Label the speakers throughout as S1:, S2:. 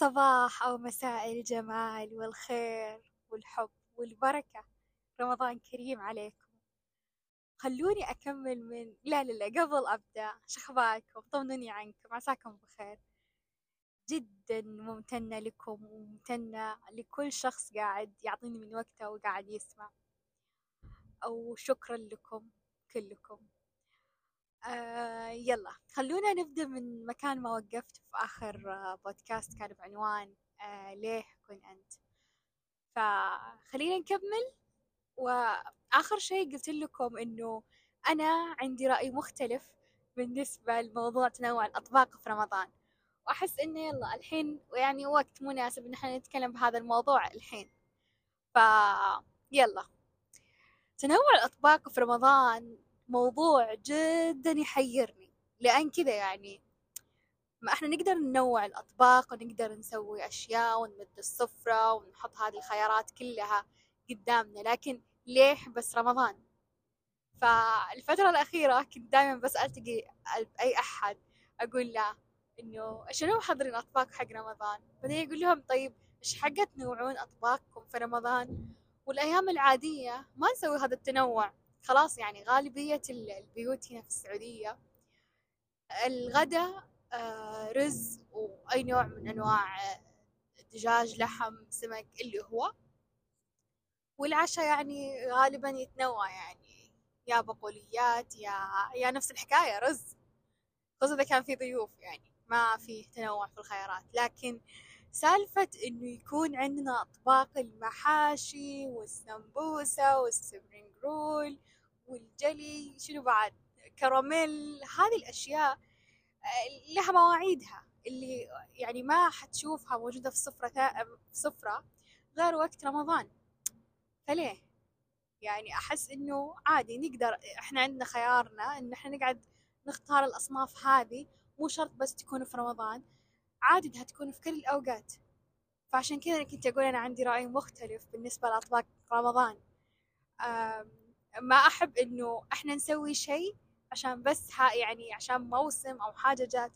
S1: صباح أو مساء الجمال والخير والحب والبركة. رمضان كريم عليكم. خلوني أكمل من لا لا لا قبل أبدأ شخباركم طمنوني عنكم عساكم بخير. جدا ممتنة لكم وممتنة لكل شخص قاعد يعطيني من وقته وقاعد يسمع. أو شكرا لكم كلكم. آه يلا خلونا نبدأ من مكان ما وقفت في آخر آه بودكاست كان بعنوان آه ليه كن أنت؟ فخلينا نكمل. وآخر شيء قلت لكم إنه أنا عندي رأي مختلف بالنسبة لموضوع تنوع الأطباق في رمضان. وأحس إنه يلا الحين يعني وقت مناسب إن إحنا نتكلم بهذا الموضوع الحين. ف يلا تنوع الأطباق في رمضان موضوع جدا يحيرني. لأن كذا يعني ما إحنا نقدر ننوع الأطباق ونقدر نسوي أشياء ونمد السفرة ونحط هذه الخيارات كلها قدامنا لكن ليه بس رمضان؟ فالفترة الأخيرة كنت دائما بس ألتقي أي أحد أقول له إنه شنو محضرين أطباق حق رمضان؟ بعدين يقول لهم طيب إيش حق تنوعون أطباقكم في رمضان؟ والأيام العادية ما نسوي هذا التنوع. خلاص يعني غالبية البيوت هنا في السعودية الغداء آه، رز وأي نوع من أنواع دجاج لحم سمك اللي هو. والعشاء يعني غالبا يتنوع يعني يا بقوليات يا يا نفس الحكاية رز. خصوصا إذا كان في ضيوف يعني ما في تنوع في الخيارات. لكن سالفة إنه يكون عندنا أطباق المحاشي والسمبوسة وال spring roll والجلي شنو بعد كراميل هذه الأشياء آه، لها مواعيدها. اللي يعني ما حتشوفها موجودة في السفرة في سفرة غير وقت رمضان. فليه؟ يعني أحس إنه عادي نقدر إحنا عندنا خيارنا إن إحنا نقعد نختار الأصناف هذه. مو شرط بس تكون في رمضان عادي إنها تكون في كل الأوقات. فعشان كذا كنت أقول أنا عندي رأي مختلف بالنسبة لأطباق رمضان. ما أحب إنه إحنا نسوي شيء عشان بس ها يعني عشان موسم أو حاجة جات.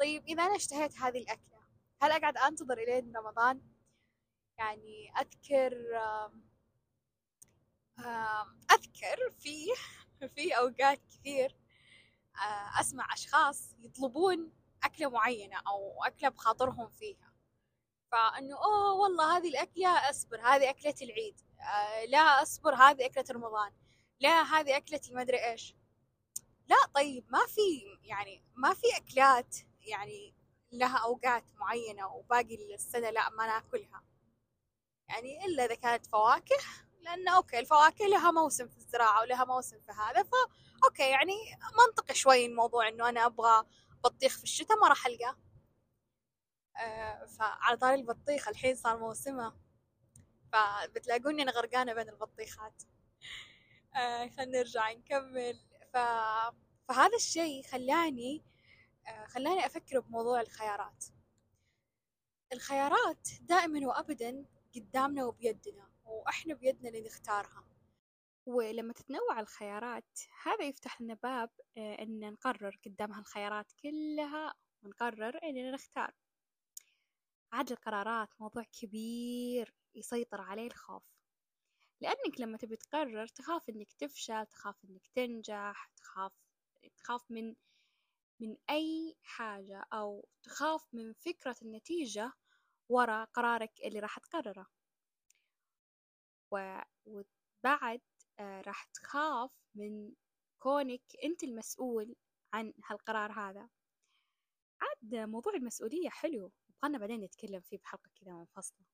S1: طيب إذا أنا اشتهيت هذه الأكلة هل أقعد أنتظر إلين رمضان؟ يعني أذكر أذكر في في أوقات كثير أسمع أشخاص يطلبون أكلة معينة أو أكلة بخاطرهم فيها. فإنه أوه والله هذه الأكلة أصبر هذه أكلة العيد آه لا أصبر هذه أكلة رمضان. لا هذه أكلتي ما أدري إيش. لا طيب ما في يعني ما في أكلات يعني لها أوقات معينة وباقي السنة لا ما ناكلها. يعني إلا إذا كانت فواكه لأن okay الفواكه لها موسم في الزراعة ولها موسم في هذا فا okay يعني منطقي شوي الموضوع إنه أنا أبغى بطيخ في الشتاء ما راح ألقاه. آه فعلى طاري البطيخ الحين صار موسمه. فبتلاقوني أنا غرقانة بين البطيخات. آه خلينا نرجع نكمل. ف... فهذا الشيء خلاني آه خلاني أفكر بموضوع الخيارات. الخيارات دائما وأبدا قدامنا وبيدنا وإحنا بيدنا اللي نختارها. ولما تتنوع الخيارات هذا يفتح لنا باب آه، إن نقرر قدام هالخيارات كلها ونقرر إننا نختار. عاد القرارات موضوع كبير يسيطر عليه الخوف. لأنك لما تبي تقرر تخاف إنك تفشل تخاف إنك تنجح تخاف تخاف من من أي حاجة أو تخاف من فكرة النتيجة ورا قرارك اللي راح تقرره. و... وبعد آه راح تخاف من كونك أنت المسؤول عن هالقرار هذا. عاد موضوع المسؤولية حلو يبغالنا بعدين نتكلم فيه بحلقة كذا منفصلة.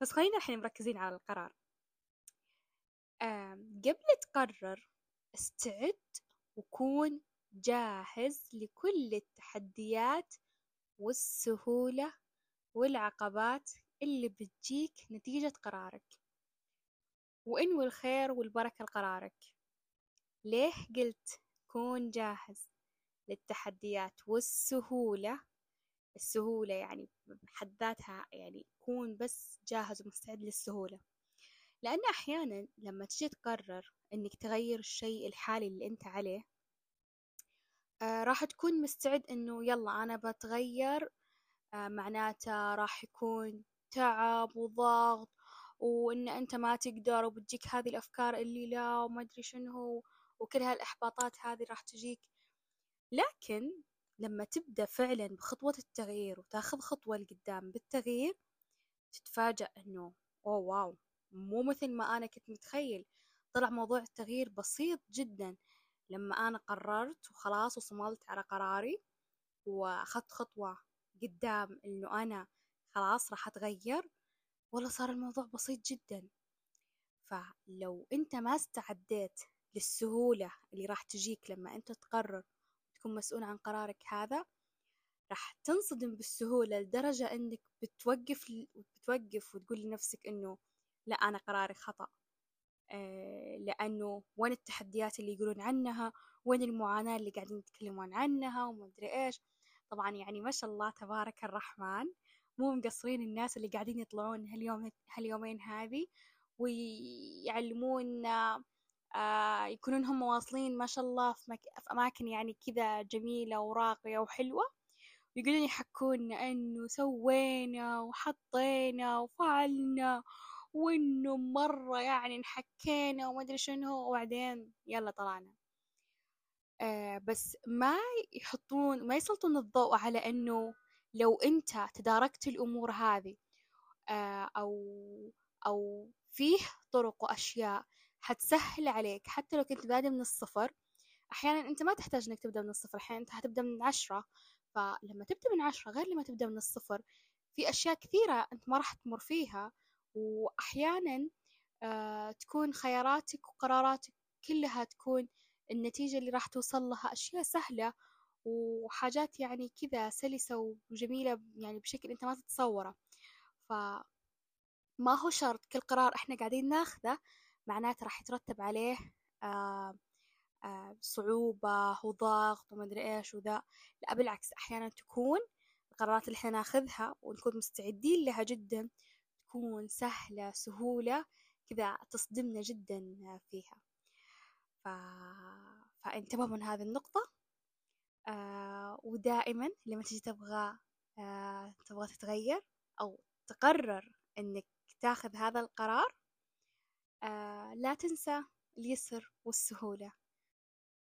S1: بس خلينا الحين مركزين على القرار. قبل تقرر استعد وكون جاهز لكل التحديات والسهولة والعقبات اللي بتجيك نتيجة قرارك. وانوي الخير والبركة لقرارك. ليه قلت كون جاهز للتحديات والسهولة؟ السهولة يعني بحد ذاتها يعني كون بس جاهز ومستعد للسهولة. لأن أحيانا لما تجي تقرر إنك تغير الشيء الحالي اللي أنت عليه آه راح تكون مستعد إنه يلا أنا بتغير آه معناته راح يكون تعب وضغط وإن أنت ما تقدر وبتجيك هذه الأفكار اللي لا وما أدري شنو وكل هالإحباطات هذه راح تجيك. لكن لما تبدأ فعلا بخطوة التغيير وتاخذ خطوة لقدام بالتغيير تتفاجأ إنه أوه واو مو مثل ما أنا كنت متخيل. طلع موضوع التغيير بسيط جدا. لما أنا قررت وخلاص وصملت على قراري وأخذت خطوة قدام إنه أنا خلاص راح أتغير والله صار الموضوع بسيط جدا. فلو أنت ما استعديت للسهولة اللي راح تجيك لما أنت تقرر تكون مسؤول عن قرارك هذا راح تنصدم بالسهولة لدرجة أنك بتوقف بتوقف وتقول لنفسك أنه لا أنا قراري خطأ. آه لأنه وين التحديات اللي يقولون عنها؟ وين المعاناة اللي قاعدين يتكلمون عنها؟ وما أدري إيش. طبعا يعني ما شاء الله تبارك الرحمن مو مقصرين الناس اللي قاعدين يطلعون هاليوم هاليومين هذه ويعلمون آه يكونون هم واصلين ما شاء الله في, مك... في أماكن يعني كذا جميلة وراقية وحلوة. ويقولون يحكون إنه سوينا وحطينا وفعلنا وإنه مرة يعني انحكينا وما أدري شنو وبعدين يلا طلعنا. آه بس ما يحطون ما يسلطون الضوء على إنه لو أنت تداركت الأمور هذه آه أو أو فيه طرق وأشياء حتسهل عليك. حتى لو كنت بادئ من الصفر أحيانا أنت ما تحتاج إنك تبدأ من الصفر. أحيانا أنت حتبدأ من عشرة. فلما تبدأ من عشرة غير لما تبدأ من الصفر في أشياء كثيرة أنت ما راح تمر فيها. وأحيانا آه تكون خياراتك وقراراتك كلها تكون النتيجة اللي راح توصل لها أشياء سهلة وحاجات يعني كذا سلسة وجميلة يعني بشكل أنت ما تتصوره. فما هو شرط كل قرار إحنا قاعدين ناخذه معناته راح يترتب عليه آه آه صعوبة وضغط وما أدري إيش وذا. لا بالعكس أحيانا تكون القرارات اللي إحنا ناخذها ونكون مستعدين لها جدا تكون سهلة سهولة كذا تصدمنا جدا فيها. ف... فانتبهوا من هذه النقطة. آه ودائما لما تجي تبغى آه تبغى تتغير أو تقرر إنك تاخذ هذا القرار آه لا تنسى اليسر والسهولة.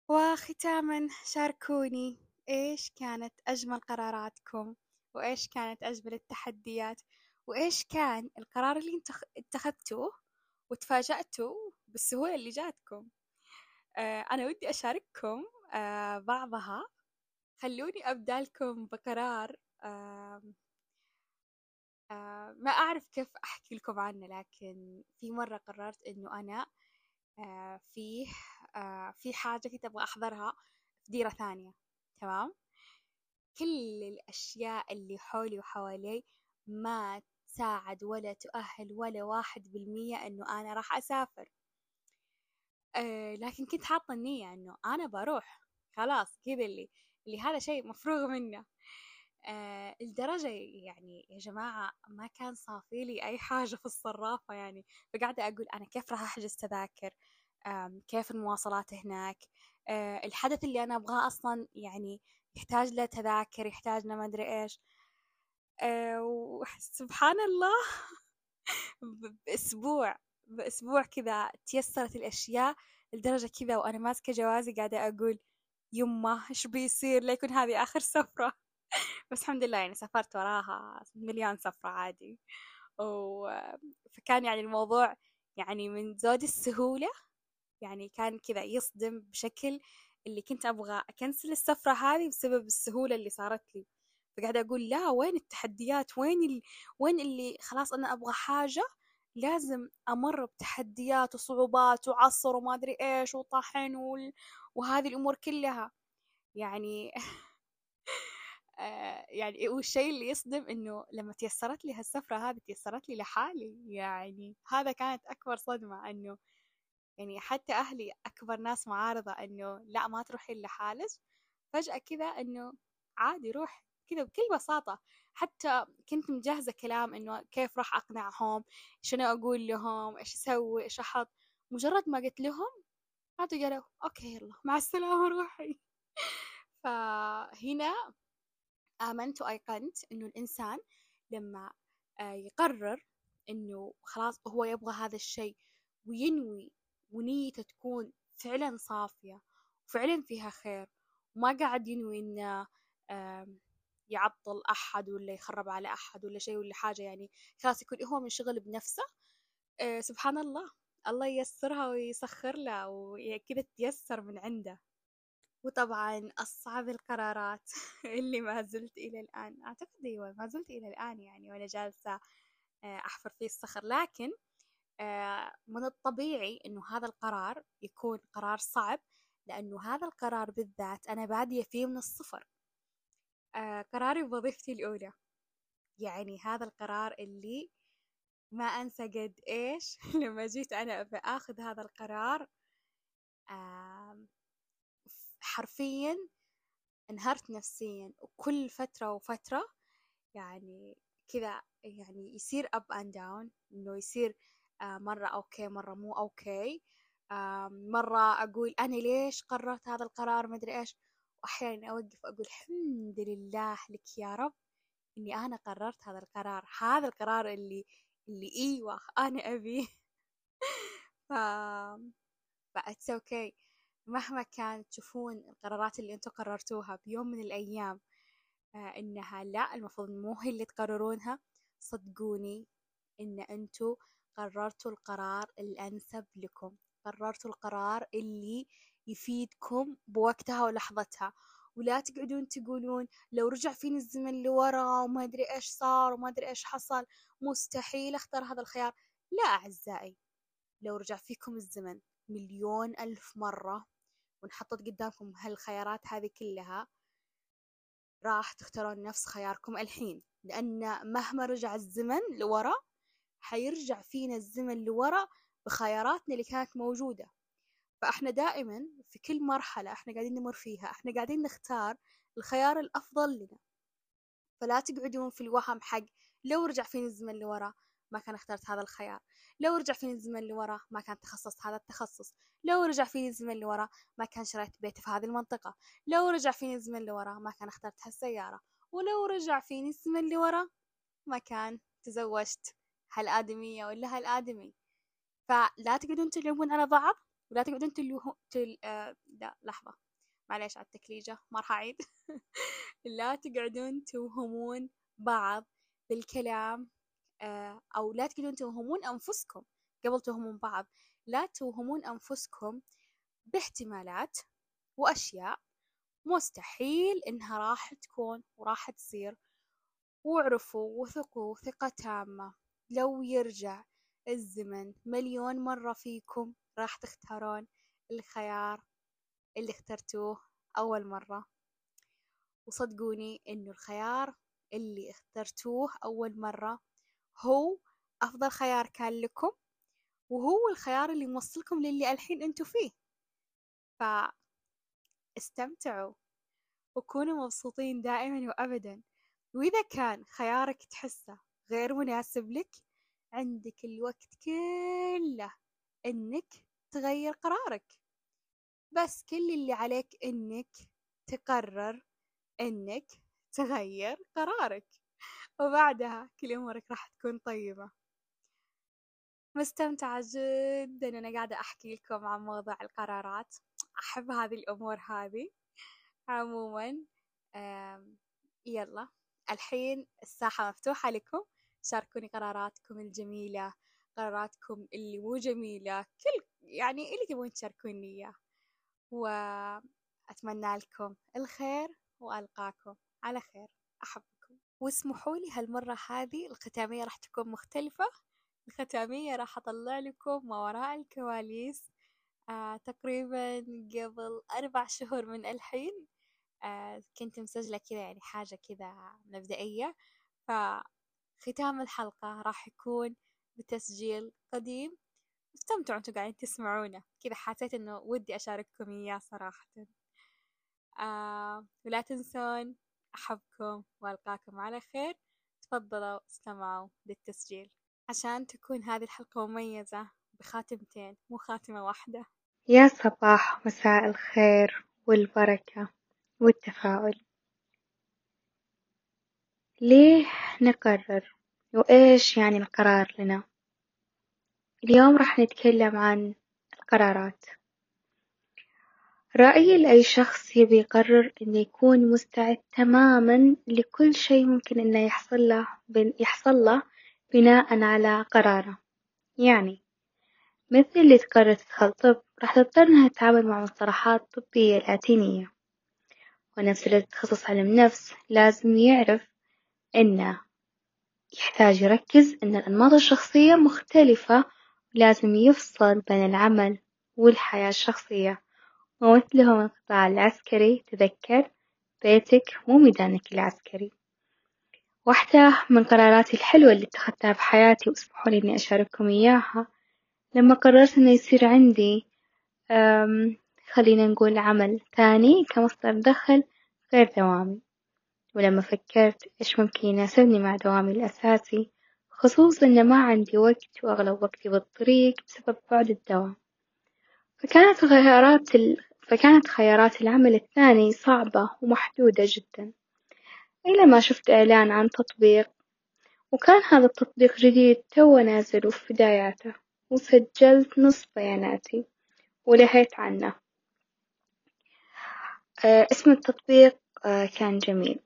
S1: وختاما شاركوني إيش كانت أجمل قراراتكم وإيش كانت أجمل التحديات وإيش كان القرار اللي اتخذتوه وتفاجأتوا بالسهولة اللي جاتكم؟ آه أنا ودي أشارككم آه بعضها. خلوني أبدأ لكم بقرار آه آه ما أعرف كيف أحكي لكم عنه لكن في مرة قررت إنه أنا آه فيه آه في حاجة كنت أبغى أحضرها في ديرة ثانية. تمام؟ كل الأشياء اللي حولي وحوالي ما تساعد ولا تؤهل ولا واحد بالمية إنه أنا راح أسافر. أه لكن كنت حاطة النية إنه أنا بروح. خلاص كذا اللي اللي هذا شيء مفروغ منه. أه الدرجة يعني يا جماعة ما كان صافي لي أي حاجة في الصرافة يعني. فقاعدة أقول أنا كيف راح أحجز تذاكر؟ كيف المواصلات هناك؟ أه الحدث اللي أنا أبغاه أصلا يعني يحتاج له تذاكر يحتاج له ما أدري إيش. أه وسبحان الله. بأسبوع بأسبوع كذا تيسرت الأشياء لدرجة كذا وأنا ماسكة جوازي قاعدة أقول يمه إيش بيصير؟ ليكون هذه آخر سفرة. بس الحمد لله يعني سافرت وراها مليون سفرة عادي. و... فكان يعني الموضوع يعني من زود السهولة يعني كان كذا يصدم بشكل اللي كنت أبغى أكنسل السفرة هذه بسبب السهولة اللي صارت لي. فقاعدة أقول لا وين التحديات؟ وين ال... وين اللي خلاص أنا أبغى حاجة؟ لازم أمر بتحديات وصعوبات وعصر وما أدري إيش وطحن وال... وهذه الأمور كلها. يعني آه، يعني والشيء اللي يصدم إنه لما تيسرت لي هالسفرة هذه تيسرت لي لحالي. يعني هذا كانت أكبر صدمة إنه يعني حتى أهلي أكبر ناس معارضة إنه لا ما تروحين لحالك. فجأة كذا إنه عادي روح كذا بكل بساطة. حتى كنت مجهزة كلام إنه كيف راح أقنعهم شنو أقول لهم إيش أسوي إيش أحط. مجرد ما قلت لهم عادوا قالوا أوكي يلا مع السلامة روحي. فهنا آمنت وأيقنت إنه الإنسان لما آه، يقرر إنه خلاص هو يبغى هذا الشيء وينوي ونيته تكون فعلا صافية وفعلا فيها خير وما قاعد ينوي إنه يعطل أحد ولا يخرب على أحد ولا شيء ولا حاجة يعني. خلاص يكون هو منشغل بنفسه. آه، سبحان الله. الله ييسرها ويسخر له وكذا تيسر من عنده. وطبعا أصعب القرارات اللي ما زلت إلى الآن. أعتقد أيوة ما زلت إلى الآن يعني وأنا جالسة آه، أحفر في الصخر. لكن آه، من الطبيعي إنه هذا القرار يكون قرار صعب لأنه هذا القرار بالذات أنا بادية فيه من الصفر. قراري بوظيفتي الأولى. يعني هذا القرار اللي ما أنسى قد إيش لما جيت أنا بآخذ هذا القرار حرفيا انهرت نفسيا. وكل فترة وفترة يعني كذا يعني يصير up and down إنه يصير آه، مرة okay مرة مو okay. مرة أقول أنا ليش قررت هذا القرار؟ مدري إيش. وأحيانا أوقف أقول الحمد لله لك يا رب إني أنا قررت هذا القرار هذا القرار اللي اللي إيوه أنا أبيه ف ف it's okay مهما كانت تشوفون القرارات اللي أنتم قررتوها بيوم من الأيام آه إنها لا المفروض مو هي اللي تقررونها. صدقوني إن أنتم قررتوا القرار الأنسب لكم قررتوا القرار اللي يفيدكم بوقتها ولحظتها. ولا تقعدون تقولون لو رجع فيني الزمن لورا وما أدري إيش صار وما أدري إيش حصل مستحيل أختار هذا الخيار. لا أعزائي لو رجع فيكم الزمن مليون ألف مرة ونحطت قدامكم هالخيارات هذه كلها راح تختارون نفس خياركم الحين. لأن مهما رجع الزمن لورا حيرجع فينا الزمن لورا بخياراتنا اللي كانت موجودة. فإحنا دائما في كل مرحلة إحنا قاعدين نمر فيها إحنا قاعدين نختار الخيار الأفضل لنا. فلا تقعدون في الوهم حق لو رجع فيني الزمن لورا ما كان اخترت هذا الخيار لو رجع فيني الزمن لورا ما كان تخصصت هذا التخصص لو رجع فيني الزمن لورا ما كان شريت بيت في هذه المنطقة لو رجع فيني الزمن لورا ما كان اخترت هالسيارة ولو رجع فيني الزمن لورا ما كان تزوجت هالآدمية ولا هالآدمي. فلا تقعدون تلومون على بعض ولا تقعدون تلوه تل... آه... لا لحظة. معليش على التكليجة ما راح أعيد. لا تقعدون توهمون بعض بالكلام آه... أو لا تقعدون توهمون أنفسكم قبل توهمون بعض. لا توهمون أنفسكم باحتمالات وأشياء مستحيل إنها راح تكون وراح تصير. واعرفوا وثقوا ثقة تامة. لو يرجع الزمن. مليون مرة فيكم راح تختارون الخيار اللي اخترتوه أول مرة. وصدقوني إنه الخيار اللي اخترتوه أول مرة هو أفضل خيار كان لكم وهو الخيار اللي موصلكم للي الحين انتو فيه. فاستمتعوا وكونوا مبسوطين دائما وأبدا. وإذا كان خيارك تحسه غير مناسب لك عندك الوقت كله إنك تغير قرارك. بس كل اللي عليك إنك تقرر إنك تغير قرارك. وبعدها كل أمورك راح تكون طيبة. مستمتعة جدا أنا قاعدة أحكي لكم عن موضوع القرارات. أحب هذه الأمور هذه. عموما يلا الحين الساحة مفتوحة لكم. شاركوني قراراتكم الجميلة قراراتكم اللي مو جميلة كل يعني اللي تبون تشاركوني إياه. وأتمنى لكم الخير وألقاكم على خير. أحبكم. واسمحوا لي هالمرة هذه الختامية راح تكون مختلفة. الختامية راح أطلع لكم ما وراء الكواليس. آه تقريبا قبل أربع شهور من الحين. آه كنت مسجلة كذا يعني حاجة كذا مبدئية. فختام الحلقة راح يكون بتسجيل قديم. استمتعوا أنتوا قاعدين تسمعونه. كذا حسيت إنه ودي أشارككم إياه صراحة. آه ولا تنسون أحبكم وألقاكم على خير. تفضلوا استمعوا للتسجيل. عشان تكون هذه الحلقة مميزة بخاتمتين مو خاتمة واحدة.
S2: يا صباح مساء الخير والبركة والتفاؤل. ليه نقرر؟ وإيش يعني القرار لنا؟ اليوم راح نتكلم عن القرارات، رأيي لأي شخص يبي يقرر إنه يكون مستعد تمامًا لكل شي ممكن إنه يحصل له يحصل له بناءً على قراره، يعني مثل اللي تقرر تدخل طب راح تضطر إنها تتعامل مع مصطلحات طبية لاتينية، ونفس اللي تتخصص علم نفس لازم يعرف إنه يحتاج يركز إن الأنماط الشخصية مختلفة ولازم يفصل بين العمل والحياة الشخصية، ومثلهم القطاع العسكري تذكر بيتك مو ميدانك العسكري، واحدة من قراراتي الحلوة اللي اتخذتها بحياتي واسمحوا لي إني أشارككم إياها لما قررت إنه يصير عندي خلينا نقول عمل ثاني كمصدر دخل غير دوامي، ولما فكرت إيش ممكن يناسبني مع دوامي الأساسي خصوصا إنه ما عندي وقت وأغلب وقتي بالطريق بسبب بعد الدوام، فكانت خيارات ال فكانت خيارات العمل الثاني صعبة ومحدودة جدًا، إلى ما شفت إعلان عن تطبيق وكان هذا التطبيق جديد توه نازل وفي بداياته، وسجلت نص بياناتي ولهيت عنه، اسم التطبيق كان جميل،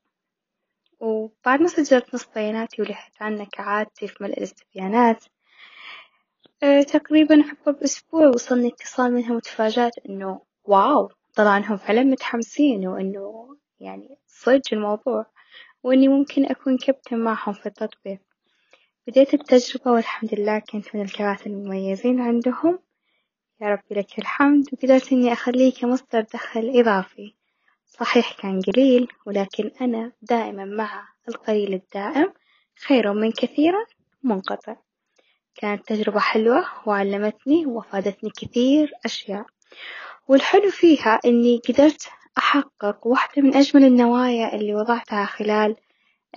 S2: وبعد ما سجلت نص بياناتي ولهيت عنه كعادتي في ملء الاستبيانات. تقريبًا عقب أسبوع وصلني اتصال منهم وتفاجأت إنه واو طلع إنهم فعلًا متحمسين وإنه يعني صدج الموضوع وإني ممكن أكون كابتن معهم في التطبيق، بديت التجربة والحمد لله كنت من الكباتن المميزين عندهم. يا ربي لك الحمد. وقدرت إني أخليه كمصدر دخل إضافي، صحيح كان قليل ولكن أنا دائمًا مع القليل الدائم خير من كثير منقطع، كانت تجربة حلوة وعلمتني وأفادتني كثير أشياء، والحلو فيها إني قدرت أحقق واحدة من أجمل النوايا اللي وضعتها خلال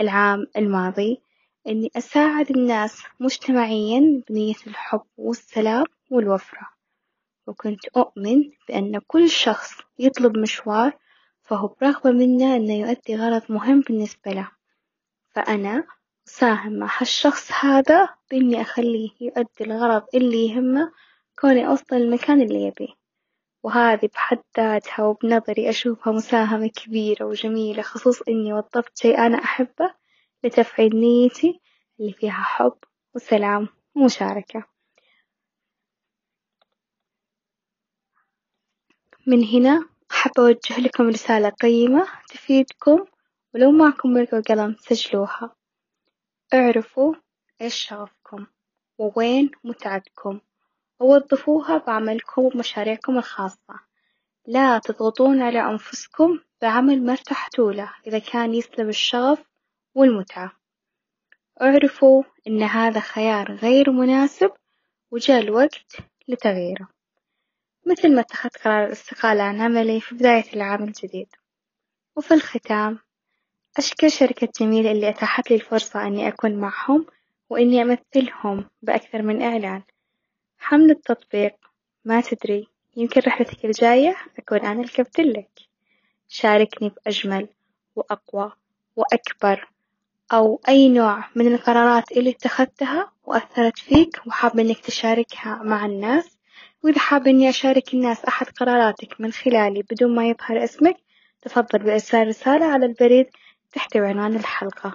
S2: العام الماضي إني أساعد الناس مجتمعيًا بنية الحب والسلام والوفرة، وكنت أؤمن بأن كل شخص يطلب مشوار فهو برغبة منه إنه يؤدي غرض مهم بالنسبة له، فأنا أساهم مع هالشخص هذا بإني أخليه يؤدي الغرض اللي يهمه كوني أوصل للمكان اللي يبيه، وهذي بحد ذاتها وبنظري أشوفها مساهمة كبيرة وجميلة خصوص إني وظفت شي أنا أحبه لتفعيل نيتي اللي فيها حب وسلام ومشاركة، من هنا أحب أوجه لكم رسالة قيمة تفيدكم ولو معكم ورقة وقلم سجلوها، اعرفوا إيش شغفكم ووين متعتكم. ووظفوها بعملكم وبمشاريعكم الخاصة، لا تضغطون على أنفسكم بعمل ما ارتحتوا له إذا كان يسلب الشغف والمتعة، اعرفوا إن هذا خيار غير مناسب وجاء الوقت لتغييره، مثل ما اتخذت قرار الاستقالة عن عملي في بداية العام الجديد، وفي الختام أشكر شركة جميل اللي أتاحت لي الفرصة إني أكون معهم وإني أمثلهم بأكثر من إعلان، حمل التطبيق. ما تدري يمكن رحلتك الجاية أكون أنا الكابتن لك، شاركني بأجمل وأقوى وأكبر أو أي نوع من القرارات اللي اتخذتها وأثرت فيك وحابة إنك تشاركها مع الناس، وإذا حابة إني أشارك الناس أحد قراراتك من خلالي بدون ما يظهر اسمك تفضل بإرسال رسالة على البريد تحت عنوان الحلقة.